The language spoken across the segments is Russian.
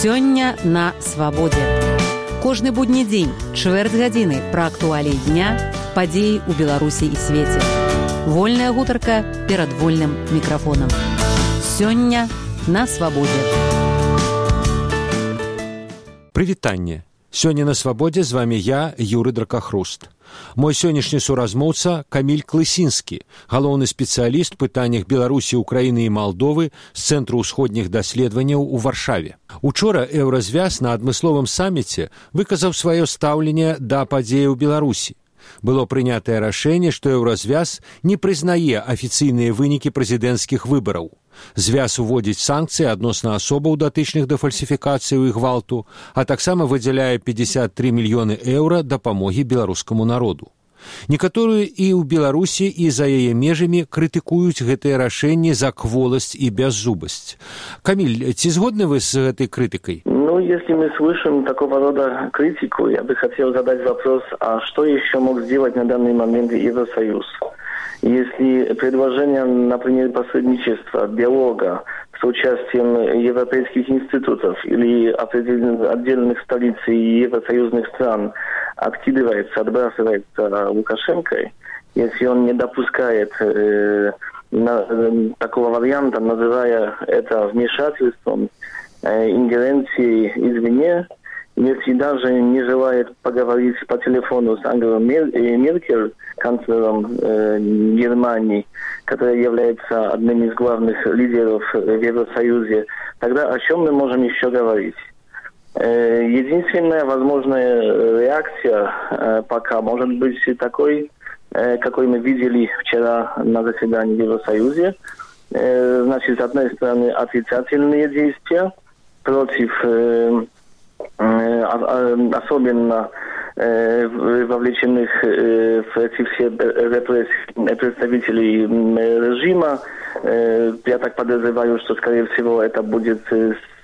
Сёння на свабодзе. Кожны будні дзень, чвэрць гадзіны пра актуалій дня, падзеі ў Беларусі і свеце. Вольная гутарка перад вольным мікрафонам. Сёння на свабодзе. Прывітанне. Сёння на свабодзе з вами я, Юры Дракахруст. Мой сённяшні суразмоўца каміль клысінскі галоўны спецыяліст пытаннях беларусі украіны і малдовы з цэнтру ўсходніх даследаванняў у варшаве учора еўразвяз на адмысловым саміце выказаў сваё стаўленне да падзеяў беларусі было прынятае рашэнне што еўразвяз не прызнае афіцыйныя вынікі прэзідэнцкіх выбараў Звяз уводзіць санкцыі адносна асобаў датычных да фальсіфікацыі і гвалту а таксама выдзяляе пятьдесят три мільёны еўра дапамогі беларускаму народу. Некаторыя і ў беларусі і за яе межамі крытыкуюць гэтыя рашэнні за кволасць і бяззубасць камиль ці згодны вы с этой крытыкай ну если мы слышим такого рода критику я бы хотел задать вопрос а что еще мог сделать на данный момент евросоюз если предложение, например, посредничества, диалога с участием европейских институтов или отдельных столиц евросоюзных стран откидывается, отбрасывается Лукашенко, если он не допускает э, на, такого варианта, называя это вмешательством, э, ингеренцией извне, если даже не желает поговорить по телефону с Ангелой Меркель, канцлером э, Германии, которая является одним из главных лидеров в Евросоюзе, тогда о чем мы можем еще говорить? Э, единственная возможная реакция э, пока может быть такой, э, какой мы видели вчера на заседании в Евросоюзе. Э, значит, с одной стороны, отрицательные действия против э, э, особенно Э, вовлеченных э, в эти все репрессии представителей режима. Э, я так подозреваю, что, скорее всего, это будет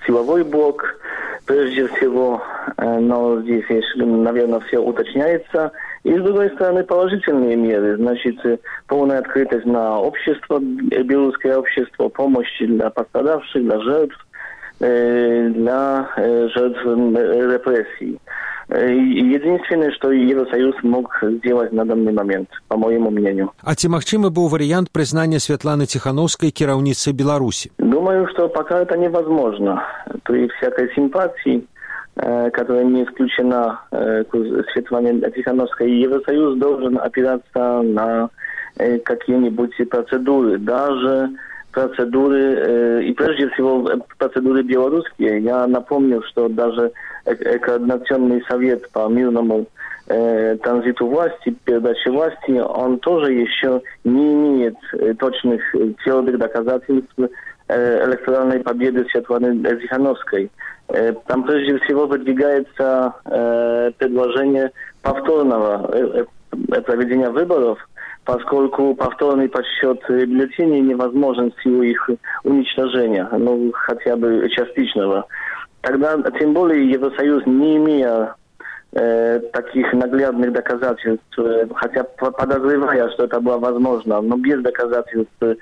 силовой блок, прежде всего, но здесь, наверное, все уточняется. И, с другой стороны, положительные меры, значит, полная открытость на общество, белорусское общество, помощь для пострадавших, для жертв, для жертв репрессий. Единственное, что Евросоюз мог сделать на данный момент, по моему мнению. А ці магчымы быў варыянт прызнання Святланы Тихановской кіраўніцай Беларуси? Думаю, что пока это невозможно. При всякой симпатии которая не исключена к Светлане Тихановской, Евросоюз должен опираться на какие-нибудь процедуры, даже процедуры, э, и прежде всего процедуры белорусские. Я напомню, что даже Координационный совет по мирному э, транзиту власти, передаче власти, он тоже еще не имеет э, точных твердых доказательств э, электоральной победы Светланы Зихановской. Э, там прежде всего выдвигается э, предложение повторного э, э, проведения выборов – поскольку повторный подсчет бюллетеней невозможен в силу их уничтожения, ну, хотя бы частичного. Тогда, тем более, Евросоюз, не имея э, таких наглядных доказательств, э, хотя подозревая, что это было возможно, но без доказательств э,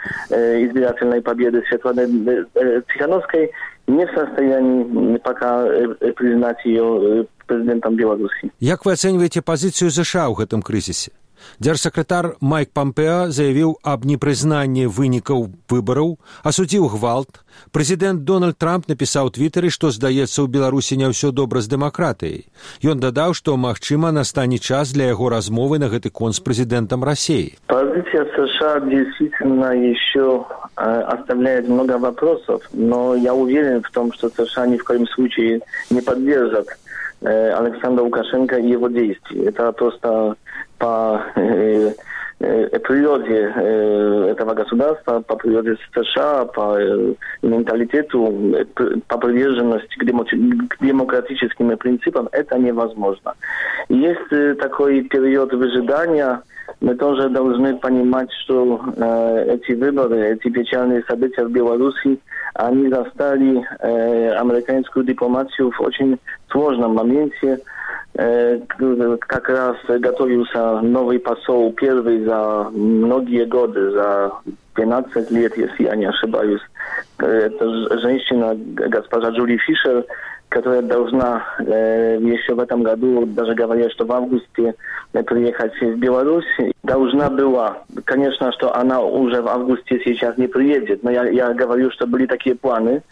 избирательной победы Светланы э, э Тихановской, не в состоянии пока э, признать ее э, президентом Беларуси. Как вы оцениваете позицию США в этом кризисе? Дзярсакратар Майк Пампеа заявіў аб непрызнанні вынікаў выбараў, асудзіў гвалт. Прэзідэнт Дональд Трамп напісаў твітары, што здаецца ў Беларусі не ўсё добра з дэмакратыяй. Ён дадаў, што магчыма настане час для яго размовы на гэты кон з прэзідэнтам России. Позиция США действительно еще э, оставляет много вопросов, но я уверен в том, что США ни в коем случае не поддержат э, Александра Лукашенко и его действий. Это просто по э, э, природе э, этого государства, по природе США, по менталитету, по приверженности к демократическим принципам, это невозможно. Есть такой период выжидания, мы тоже должны понимать, что э, эти выборы, эти печальные события в Беларуси, они застали э, американскую дипломатию в очень сложном моменте, Э, как раз готовился новый посол, первый за многие годы, за 12 лет, если я не ошибаюсь. Это женщина, госпожа Джули Фишер, которая должна э, еще в этом году, даже говорят, что в августе э, приехать в Беларусь, должна была. Конечно, что она уже в августе сейчас не приедет, но я, я говорю, что были такие планы.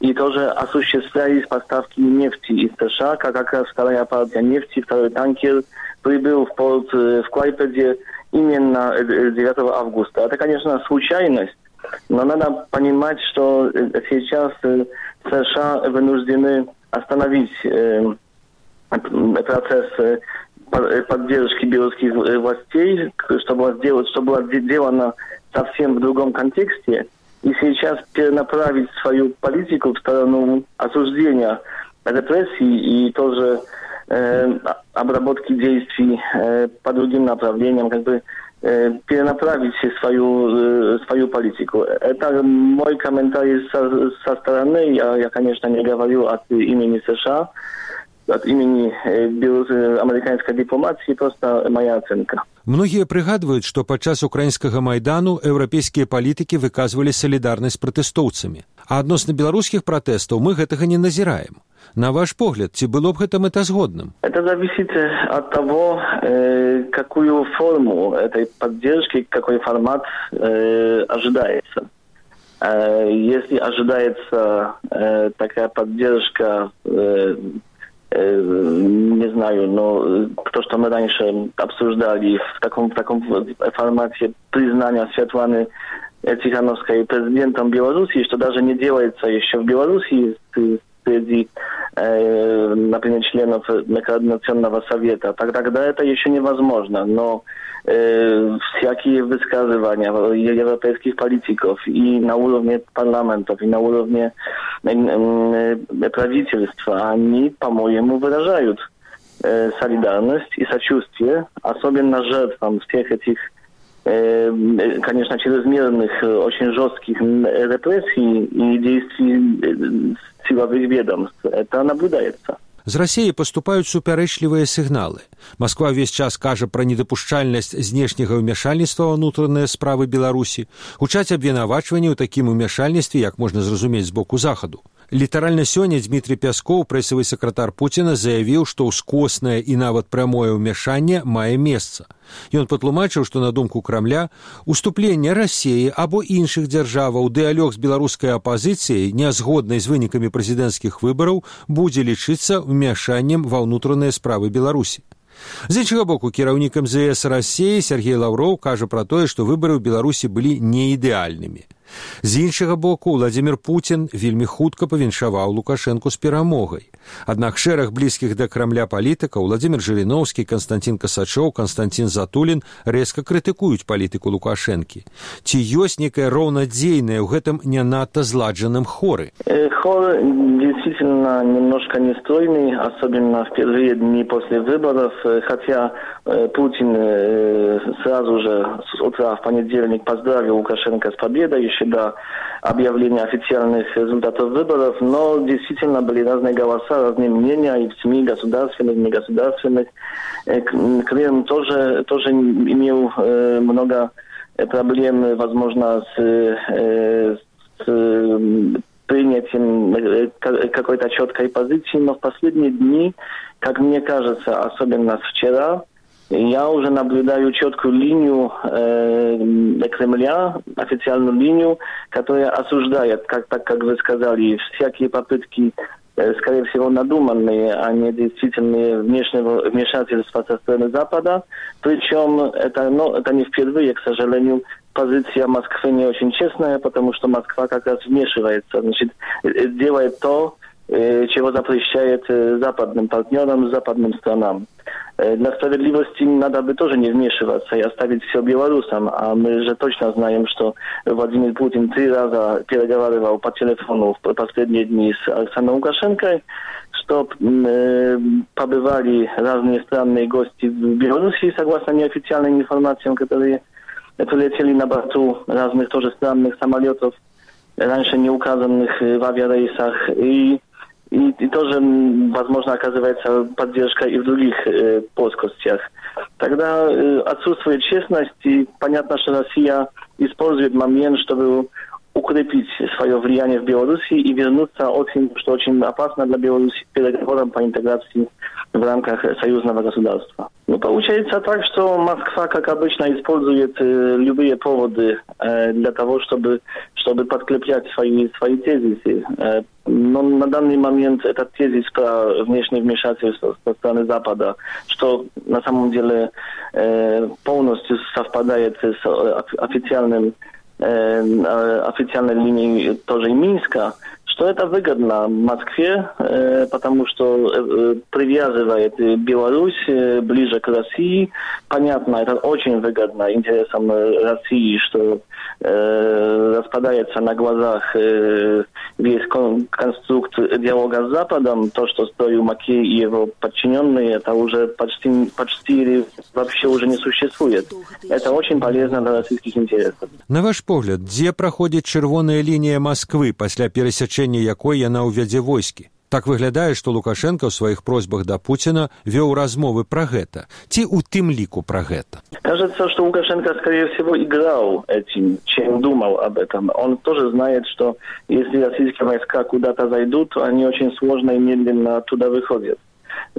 И тоже осуществлялись поставки нефти из США, как раз вторая партия нефти, второй танкер прибыл в порт э, в Клайпеде именно 9 э, августа. Это, конечно, случайность, но надо понимать, что э, сейчас США вынуждены остановить э, процесс э, поддержки белорусских властей, что было, сделать, что было сделано совсем в другом контексте, и сейчас перенаправить свою политику в сторону осуждения репрессий и тоже э, обработки действий э, по другим направлениям, как бы Э, перенаправить свою, э, свою политику. Это мой комментарий со, со стороны. Я, я, конечно, не говорю от имени США, от имени э, американской дипломатии, просто моя оценка. Многія прыгадваюць, што падчас украінскага майдану еўрапейскія палітыкі выказвалі салідарнасць пратэстоўцамі. А адносна беларускіх пратэстаў мы гэтага не назіраем. На ваш погляд, ці было б гэта мэтазгодным? Это зависит от того, э, какую форму этой поддержки, какой формат э, ожидается. Э, если ожидается э, такая поддержка, э, э, не знаю, но то, что мы раньше обсуждали в таком, в таком формате признания Светланы Тихановской президентом Беларуси, что даже не делается еще в Беларуси среди Э, например, членов Координационного совета, тогда это еще невозможно. Но э, всякие высказывания европейских политиков и на уровне парламентов, и на уровне э, э, правительства, они, по-моему, выражают э, солидарность и сочувствие, особенно жертвам всех этих э, конечно, чрезмерных, очень жестких репрессий и действий силовых ведомств. Это наблюдается. З рассіі паступаюць супярэчлівыя сігналы. Масква ўвесь час кажа пра недапушчальнасць знешняга ўмяшальніцтва ўнутраныя справы Беларусі, гучаць абвінавачванні ў такім умяшальніцтве, як можна зразумець з боку захаду. Літаральна сёння Дмітрий Пяскоў, прэсавы сакратар Пуціна заявіў, што ўскоснае і нават прамое ўмяшанне мае месца. Ён патлумачыў, што на думку крамля уступленне рассеі або іншых дзяржаваў дыялёг з беларускай апазіцыяй, нязгоднай з вынікамі прэзідэнцкіх выбараў, будзе лічыцца ўмяшаннем ва ўнутраныя справы Беларусі. З іншага боку кіраўнік МЗС рассеі Сергей Лаўроў кажа пра тое, што выбары ў Беларусі былі неідэальнымі. З іншага боку владимир Путін вельмі хутка павіншаваў лукашэнку з перамогай. Аднак шэраг блізкіх да крамля палітыкаў владимир жириновскі константин касачоў константин затулін рэзка крытыкуюць палітыку лукашэнкі ці ёсць некая роўнадзейная ў гэтым не надта зладжаным хоры э, хор действительно немножко нестройный особенно в первые дни после выборов э, хотя э, Путин сразу же с утра в понедельник поздравил Лукашенко с победой еще до объявления официальных результатов выборов, но действительно были разные голоса, разные мнения и в СМИ государственных, негосударственных. Э, Крым тоже, тоже имел э, много проблем, возможно, с, э, с принятием какой-то четкой позиции, но в последние дни, как мне кажется, особенно вчера, я уже наблюдаю четкую линию э, Кремля, официальную линию, которая осуждает, как, так как вы сказали, всякие попытки, э, скорее всего, надуманные, а не действительные внешнего вмешательства со стороны Запада. Причем это, ну, это не впервые, к сожалению, позиция Москвы не очень честная, потому что Москва как раз вмешивается, значит, э, делает то, чего запрещает э, западным партнерам, западным странам. Э, для справедливости надо бы тоже не вмешиваться и оставить все белорусам. А мы же точно знаем, что Владимир Путин три раза переговаривал по телефону в последние дни с Александром Лукашенко, что э, побывали разные странные гости в Беларуси, согласно неофициальным информациям, которые прилетели на борту разных тоже странных самолетов, раньше не указанных в авиарейсах. И и, и тоже, возможно, оказывается поддержка и в других э, плоскостях. Тогда э, отсутствует честность, и понятно, что Россия использует момент, чтобы укрепить свое влияние в Беларуси и вернуться очень, что очень опасно для Беларуси, к переговорам по интеграции в рамках союзного государства. Ну, получается так, что Москва, как обычно, использует э, любые поводы э, для того, чтобы, чтобы подкреплять свои, свои тезисы. Э, но на данный момент этот тезис про внешнее вмешательство со стороны Запада, что на самом деле э, полностью совпадает с э, официальным э, официальной линией тоже и Минска, что это выгодно Москве, э, потому что э, привязывает Беларусь э, ближе к России. Понятно, это очень выгодно интересам России, что распадается на глазах весь конструкт диалога с Западом. То, что строил Макей и его подчиненные, это уже почти, почти или вообще уже не существует. Это очень полезно для российских интересов. На ваш погляд, где проходит червоная линия Москвы после пересечения рашэнне якой яна ўвядзе войскі так выглядае што лукашенко ў сваіх просьбах да пуціна вёў размовы пра гэта ці у тым ліку пра гэта кажется что лукашенко скорее всего играл этим чем думал об этом он тоже знает что если российские войска куда-то зайдут они очень сложно и медленно туда выходят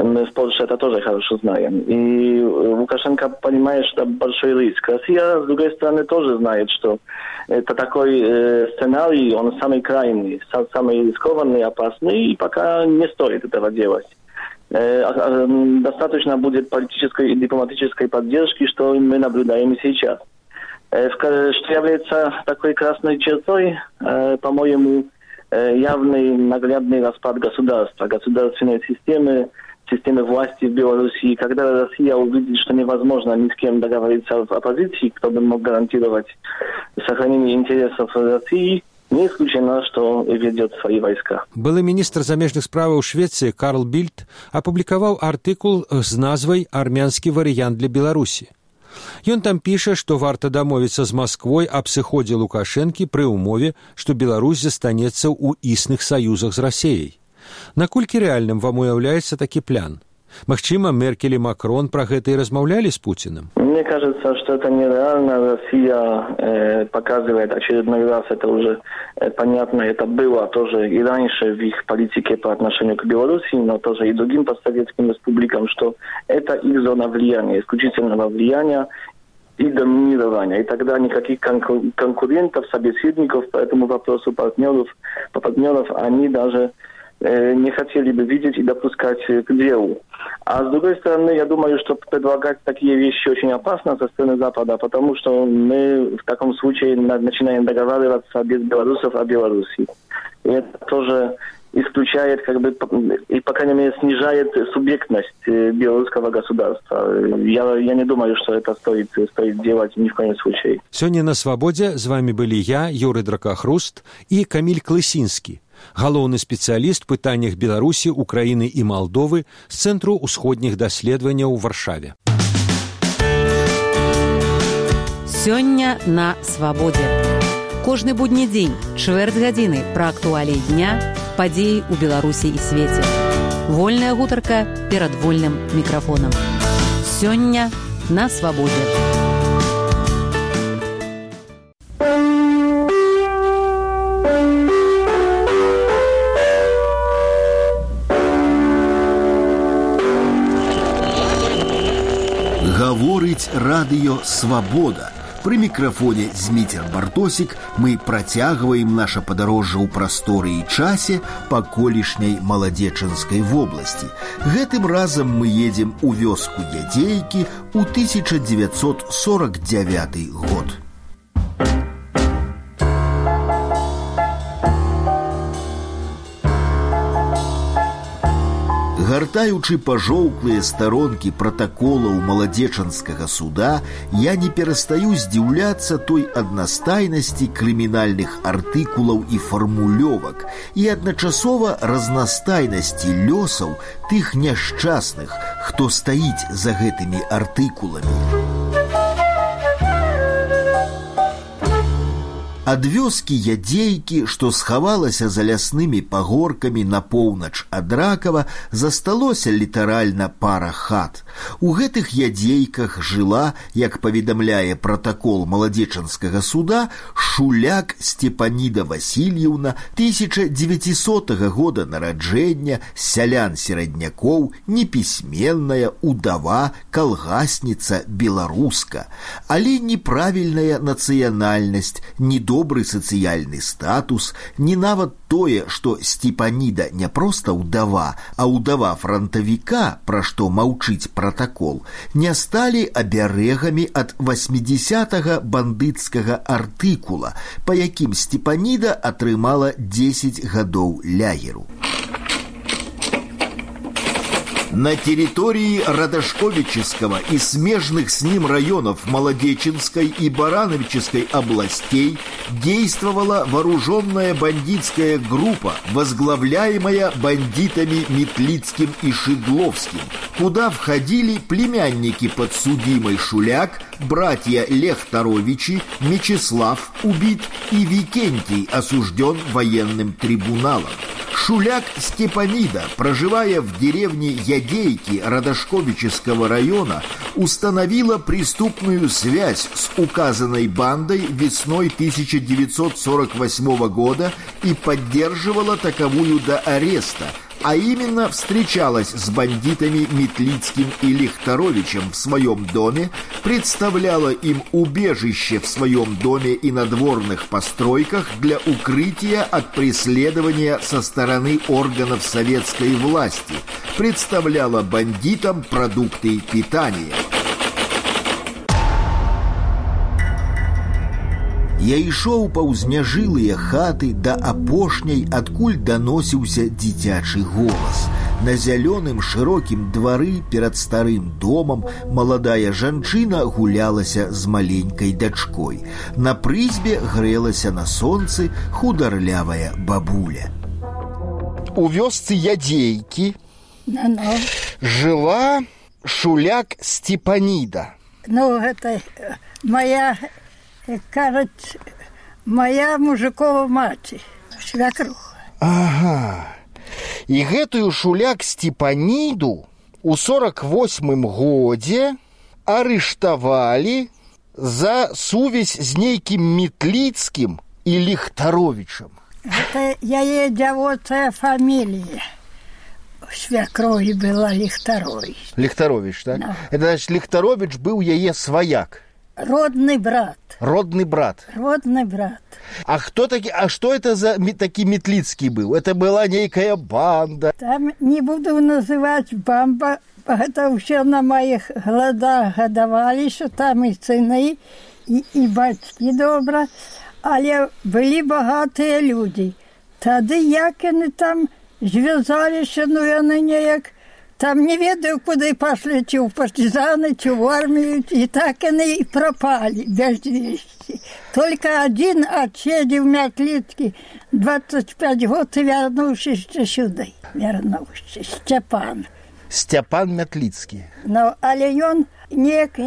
Мы в Польше это тоже хорошо знаем. И Лукашенко понимает, что большой риск. Россия, с другой стороны, тоже знает, что это такой сценарий, он самый крайний, самый рискованный, опасный, и пока не стоит этого делать. Достаточно будет политической и дипломатической поддержки, что мы наблюдаем сейчас. Что является такой красной чертой, по-моему, явный наглядный распад государства, государственной системы, системы власти в Беларуси. Когда Россия увидит, что невозможно ни с кем договориться в оппозиции, кто бы мог гарантировать сохранение интересов России, не исключено, что ведет свои войска. Былы министр замежных справаў Швеции Карл Бильд апублікаваў артыкул з назвай армянскі варыянт для Беларусі. Ён там піша, што варта дамовіцца з Масквой аб сыходзе лукашэнкі пры ўмове, што Беларусь застанецца ў існых саюзах з рассеяй. Наколькі рэальным вам уяўляецца такі плян? Магчыма, Меркель и Макрон про гэта и размаўлялі с Путиным? Мне кажется, что это нереально. Россия э, показывает очередной раз, это уже э, понятно, это было тоже и раньше в их политике по отношению к Беларуси, но тоже и другим постсоветским республикам, что это их зона влияния, исключительного влияния и доминирования. И тогда никаких конкурентов, собеседников по этому вопросу, партнеров, партнеров, они даже Э, не хотели бы видеть и допускать к делу. А с другой стороны, я думаю, что предлагать такие вещи очень опасно со стороны Запада, потому что мы в таком случае начинаем договариваться без белорусов о Беларуси. И это тоже исключает, как бы, и, по крайней мере, снижает субъектность э, белорусского государства. Я, я не думаю, что это стоит, стоит делать ни в коем случае. Сегодня на «Свободе» с вами были я, Юрий Дракохруст и Камиль Клысинский галоўны спецыяліст пытаннях беларусі украіны і малдовы з цэнтру ўсходніх даследаванняў у варшаве. Сёння на свабодзе. Кожны будні дзень чвэрць гадзіны пра актуалей дня падзеі ў беларусі і свеце. Вольная гутарка перад вольным мікрафонам. Сёння на свабодзе гаворыць радыё свабода пры мікрафоне зміцер бартосік мы працягваем наша падарожжа ў прасторы і часе па колішняй маладзечанскай вобласці гэтым разам мы едзем у вёску ядзейкі ў 1949 год Гартаючы пажоўклыя старонкі пратаколаў маладзечанскага суда я не перастаю здзіўляцца той аднастайнасці крымінальных артыкулаў і фармулёвак і адначасова разнастайнасці лёсаў тых няшчасных хто стаіць за гэтымі артыкуламі. ад вёскі ядзейкі што схавалася за ляснымі пагоркамі на поўнач ад ракава засталося літаральна пара хат У гэтых ядзейках жыла, як паведамляе пратакол маладзечанскага суда, шуляк Степаніда Васильевна 1900 года нараджэння, сялян сераднякоў, непісьменная, удава, калгасніца, беларуска, але неправільная нацыянальнасць, недобры сацыяльны статус, не нават тое, што Степаніда не проста ўдава, а ўдава франтавіка, пра што маўчыць пратакол, не сталі абярэгамі ад 80 бандыцкага артыкула, па якім Степаніда атрымала 10 гадоў лягеру. На территории Радошковического и смежных с ним районов Молодеченской и Барановической областей действовала вооруженная бандитская группа, возглавляемая бандитами Метлицким и Шедловским, куда входили племянники подсудимой Шуляк, братья Лехторовичи, Мечислав убит и Викентий осужден военным трибуналом. Шуляк Степанида, проживая в деревне Ядейки Радошковического района, установила преступную связь с указанной бандой весной 1948 года и поддерживала таковую до ареста – а именно встречалась с бандитами Метлицким и Лихторовичем в своем доме, представляла им убежище в своем доме и надворных постройках для укрытия от преследования со стороны органов советской власти, представляла бандитам продукты питания. Я ішоў паўз няжылыя хаты да апошняй, адкуль даносіўся дзіцячы голас. На зялёным шырокім двары перад старым домам маладая жанчына гулялася з маленькай дачкой. На прызбе грэлася на сонцы хударлявая бабуля. У вёсцы ядзейкі Ну, ну, жыла шуляк Степаніда. ну гэта э, моя, э, кажуць, моя мужикова маці, свякруха. Ага. І гэтую шуляк Степаніду у 48 годзе арыштавалі за сувязь з нейкім метліцкім і ліхтаровічам. Гэта яе дзявоцая фамілія. Свякрові была Ліхтарович. Ліхтарович, так? Да. Это значит, Ліхтарович быў яе сваяк, Родны брат. родны брат. Родны брат. А кто таки, а что это за ме- таки Метлицкий был? Это была некая банда. Там не буду называць бамба, гэта ўсё на маіх гладах гадавалі, що там і сыны, і, і бацькі добра, але былі багатыя людзі. Тады як яны там звязаліся, ну яны неяк там не ведаю, куды пашлі ці ў партызаны, ці ў армію, і так яны і прапалі без весці. Только адзін адседзеў мятліцкі 25 год і вярнуўшыся сюды, вярнуўся Сцяпан. Степан Мятлицкий. Ну, але ён неяк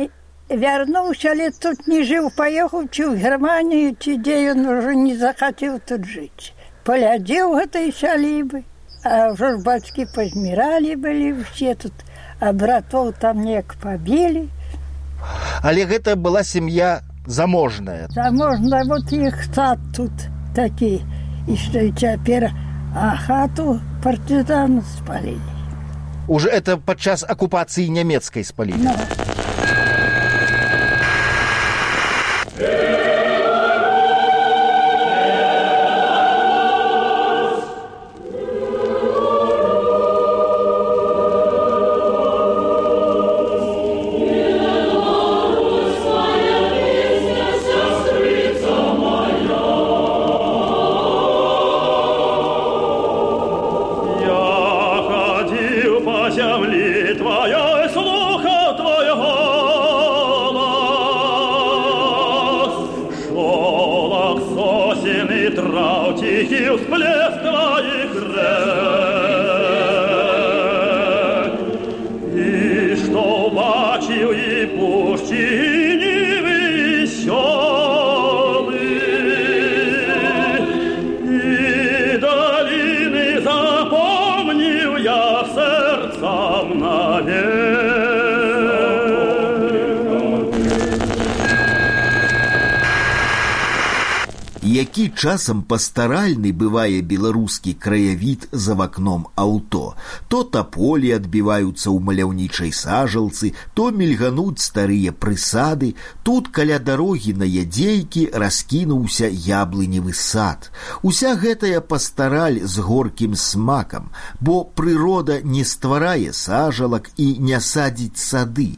вярнуўся, але тут не жыў, паехаў ці ў Германію, ці дзе ён ужо не захацеў тут жыць. Палядзеў гэтай сялібы, а ўжо ж бацькі пазміралі былі ўсе тут, а братоў там неяк пабілі. Але гэта была сям'я заможная. Заможна вот іх сад тут такі, і што і цяпер, а хату партызан спалілі. Уже это падчас акупацыі нямецкай спалілі. Ну, Бачил и які часам пастаральны бывае беларускі краявід за вакном аўто. То таполі адбіваюцца ў маляўнічай сажалцы, то мільгануць старыя прысады, тут каля дарогі на ядзейкі раскінуўся яблыневы сад. Уся гэтая пастараль з горкім смакам, бо прырода не стварае сажалак і не садзіць сады.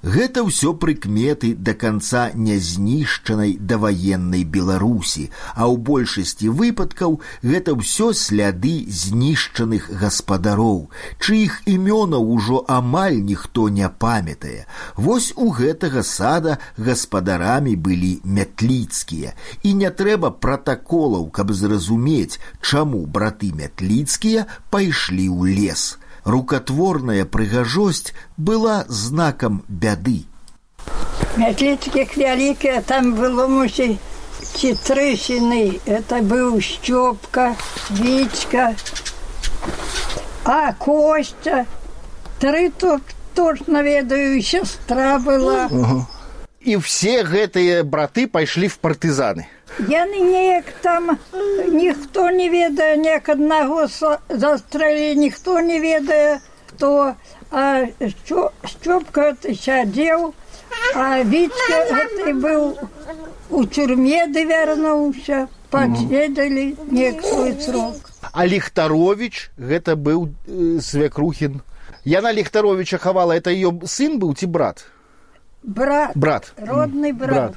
Гэта ўсё прыкметы да канца нязнішчанай даваеннай Беларусі, а ў большасці выпадкаў гэта ўсё сляды знішчаных гаспадароў, чыіх імёнаў ужо амаль ніхто не памятае. Вось у гэтага сада гаспадарамі былі мятліцкія, і не трэба пратаколаў, каб зразумець, чаму браты мятліцкія пайшлі ў лес рукотворная прыгажосць была знаком бяды. Мятліцкіх вялікія там было мусі ці тры сіны. Это быў Сцёпка, Вічка, а Костя. Тры тут точно ведаю, сестра была. Угу. І все гэтыя браты пайшлі в партызаны. Яны неяк там ніхто не ведае неяк аднаго застрэлі ніхто не ведае то а сцёпка сядзеў а віцка гэты быў у цюрме ды вярнуўся. Падседалі неяк свой срок. А ліхтарович гэта быў э, свякрухін яна ліхтаровича хавала это ее сын быў ці брат брат. Брат. Родны брат,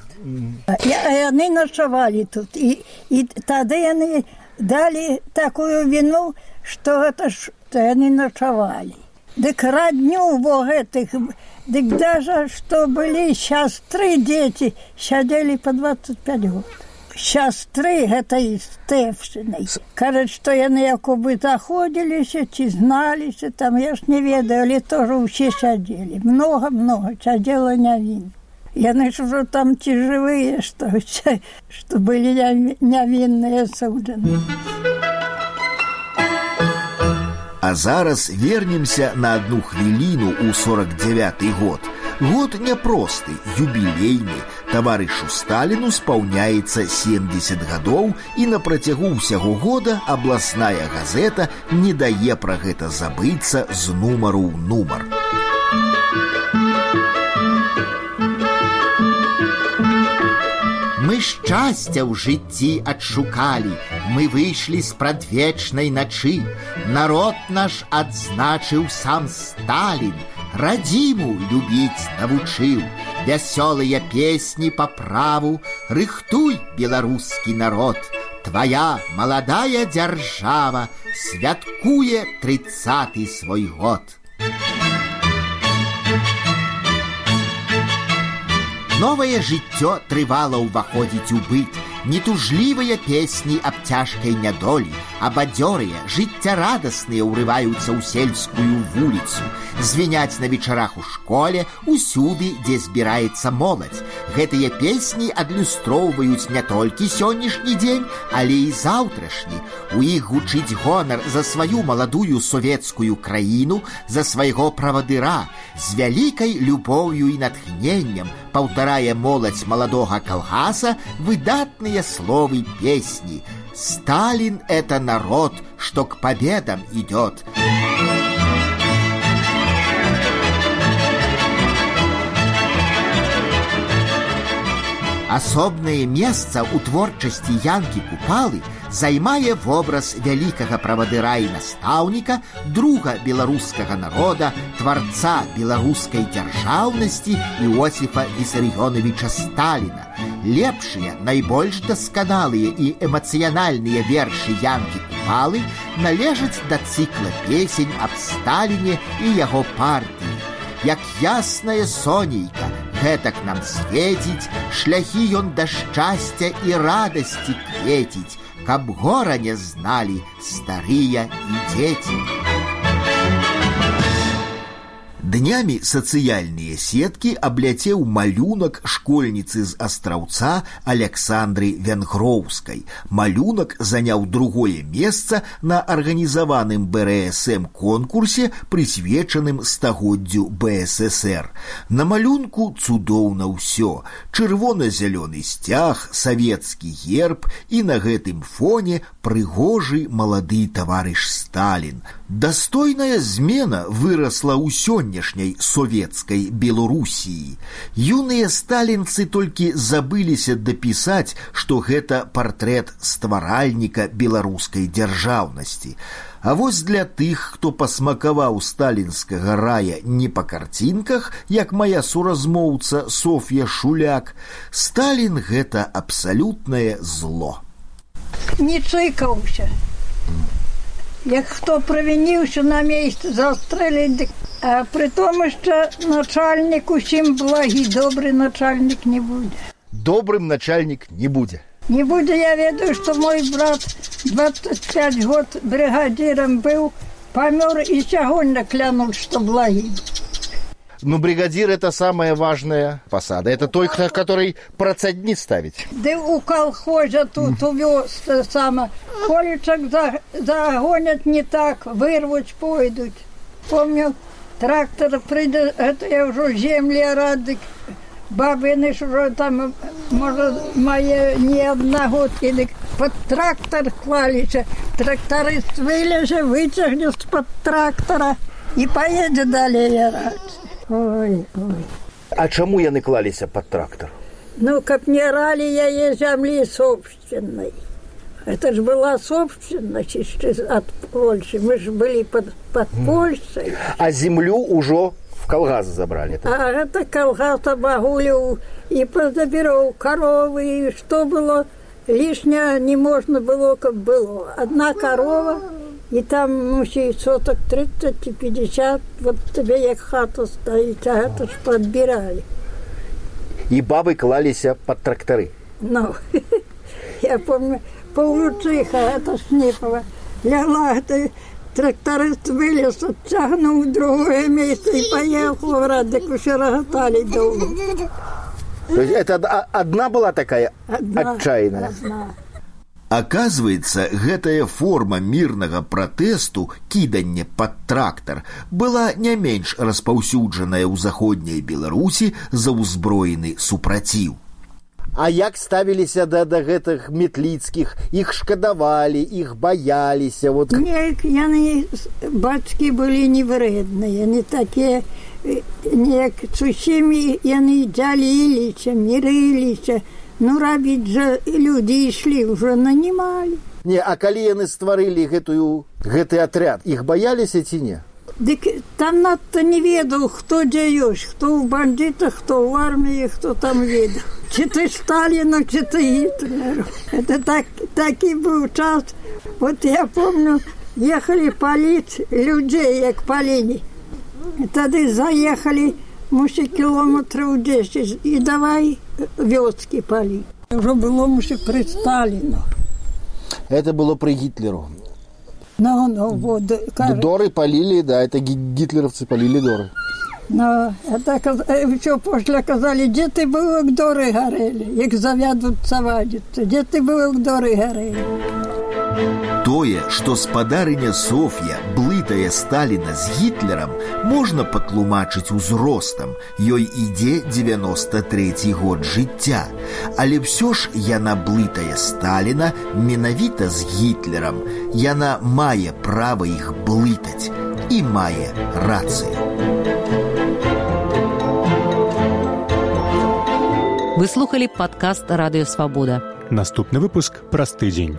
брат. яны начавалі тут. І, і тады яны далі такую віну што гэта ж яны начавалі дык радню во гэтых дык даже што былі сястры дзеці сядзелі по 25 год сястры гэтай стэфшынай кажуць што яны якубы заходзіліся ці зналіся там я ж не ведаю але тоже ўсе сядзелі много много сядзела нявін яны ж ужо там ці жывыя што што былі нявінныя суджаны А зараз вернемся на одну хвіліну ў 49 год год няпросты юбілейны таварышу сталіну спаўняецца 70 гадоў і на працягу ўсяго года абласная газета не дае пра гэта забыцца з нумару ў нумар. Мы шчасця ў жыцці адшукалі, мы выйшлі з прадвечнай начы. Народ наш адзначыў сам Сталін, радзіму любіць навучыў вясёлыя песні по праву рыхтуй беларускі народ твоя маладая дзяржава святкуе тридцаты свой год новае жыццё трывала ўваходзіць у быт Нетужлівыя песні аб цяжкай нядолі, абадзёрыя, жыццярадасныя ўрываюцца ў сельскую вуліцу, звіняць на вечарах у школе, усюды, дзе збіраецца моладзь. Гэтыя песні адлюстроўваюць не толькі сённяшні дзень, але і заўтрашні. У іх гучыць гонар за сваю маладую савецкую краіну, за свайго правадыра, з вялікай любоўю і натхненнем паўтарае моладзь маладога калгаса выдатныя словы песни. Сталин — это народ, что к победам идет. Асобнае месца ў творчасці янкі купалы займае вобраз вялікага правадыра і настаўніка друга беларускага народа тварца беларускай дзяржаўнасці Іосифа вісарыёновича Сталіна. Лепшыя найбольш дасканалыя і эмацыянальныя вершы янкі купалы належаць да цыкла песень аб Сталіне і яго партыі. Як ясная сонейка гэтак нам свеціць шляхі ён да шчасця і радасці кветіць каб гора не зналі старыя і дзеці. Днямі сацыяльныя сеткі абляцеў малюнак школьніцы з астраўца Александры Венгроўскай. Малюнак заняў другое месца на арганізаваным БРСМ конкурсе, прысвечаным стагоддзю БССР. На малюнку цудоўна ўсё. Чырвона-зялёны сцяг, савецкі герб і на гэтым фоне прыгожы малады таварыш Сталін. Дастойная змена вырасла ў сённяшняй советскай Беларусіі. Юныя сталінцы толькі забыліся дапісаць, што гэта партрэт стваральніка беларускай дзяржаўнасці. А вось для тых, хто пасмакаваў сталінскага рая не па карцінках, як моя суразмоўца Соф'я Шуляк, Сталін гэта абсалютнае зло. Не чыкаўся. Як хто правініўся на месцы застрэліць, а при тому, що начальник усім благий, добрий начальник не буде. Добрым начальник не будзе. Не буде, я ведаю, что мой брат 25 год бригадиром был, помер и сягоння клянул, что благий. Ну, бригадир это самая важная посада. Это той, который процедни ставить. Да у колхоза тут увез те саме. Колючок загонять не так, вирвуть, пойдуть. Помню, трактор прийде, это я вже землі ради. Бабини ж вже там, може, має не одного тільки під трактор клалися. Тракторист вилізе, витягне з-під трактора і поїде далі ярати. Ой, ой. А чаму яны клаліся под трактор? Ну, как не рали я ей земли собственной. Это же была собственность еще от Польши. Мы же были под, под Польшей. А землю уже в колгаз забрали. Так? А это колгаз обогулил и позабирал коровы. И что было лишнее не можно было, как было. Одна корова, и там мусить соток 30 и 50. Вот тебе як хата стоит, а это ж подбирали. И бабы клаліся под тракторы. Ну, я помню, Павлучиха, это Снипова, лягла, тракторист вылез, оттягнул в другое место и поехал в Радик, уже роготали долго. То есть это од- одна была такая Одна, отчаянная? одна. Аказваецца, гэтая форма мірнага пратэсту кіданне пад трактар была не менш распаўсюджаная ў заходняй Беларусі за ўзброены супраціў. А як ставіліся да, да гэтых метліцкіх, іх шкадавалі, іх баяліся. Вот... Неяк яны, бацькі былі невредныя, не такія, э, неяк з усімі яны дзяліліся, мірыліся. Ну, рабіць жа людзі ішлі, ўжо нанімалі. Не, а калі яны стварылі гэтую, гэты атряд, іх баяліся ці не? Дык там надта не ведаў, хто дзе ёсць, хто ў бандитах, хто ў арміі, хто там ведаў. Ці ты Сталіну, ці ты Гітлеру. Это так, такі быў час. Вот я помню, ехалі паліць людзей, як палілі. І Тады заехалі, мусі кіlomeтраў 10 і давай вёскі паліць. Уже было мусі пры Сталіну. Это было при Гитлеру. Ну, ну, вот, кажа, Доры полили, да, это ги- гитлеровцы полили доры. Ну, это каз- э, що після казали, де ти був, як дори горели, як завядуться вадяться, де ти був, як дори горели. Тое, што спадарыня Соф'я блытае Сталіна з гітлерам, можна патлумачыць узростам. Ёй ідзе 93 год жыцця. Але ўсё ж яна блытае Сталіна менавіта з гітлерам. Яна мае права іх блытаць і мае рацыю. Вы слухали падкаст радыёвабода. Наступны выпуск праз тыдзень.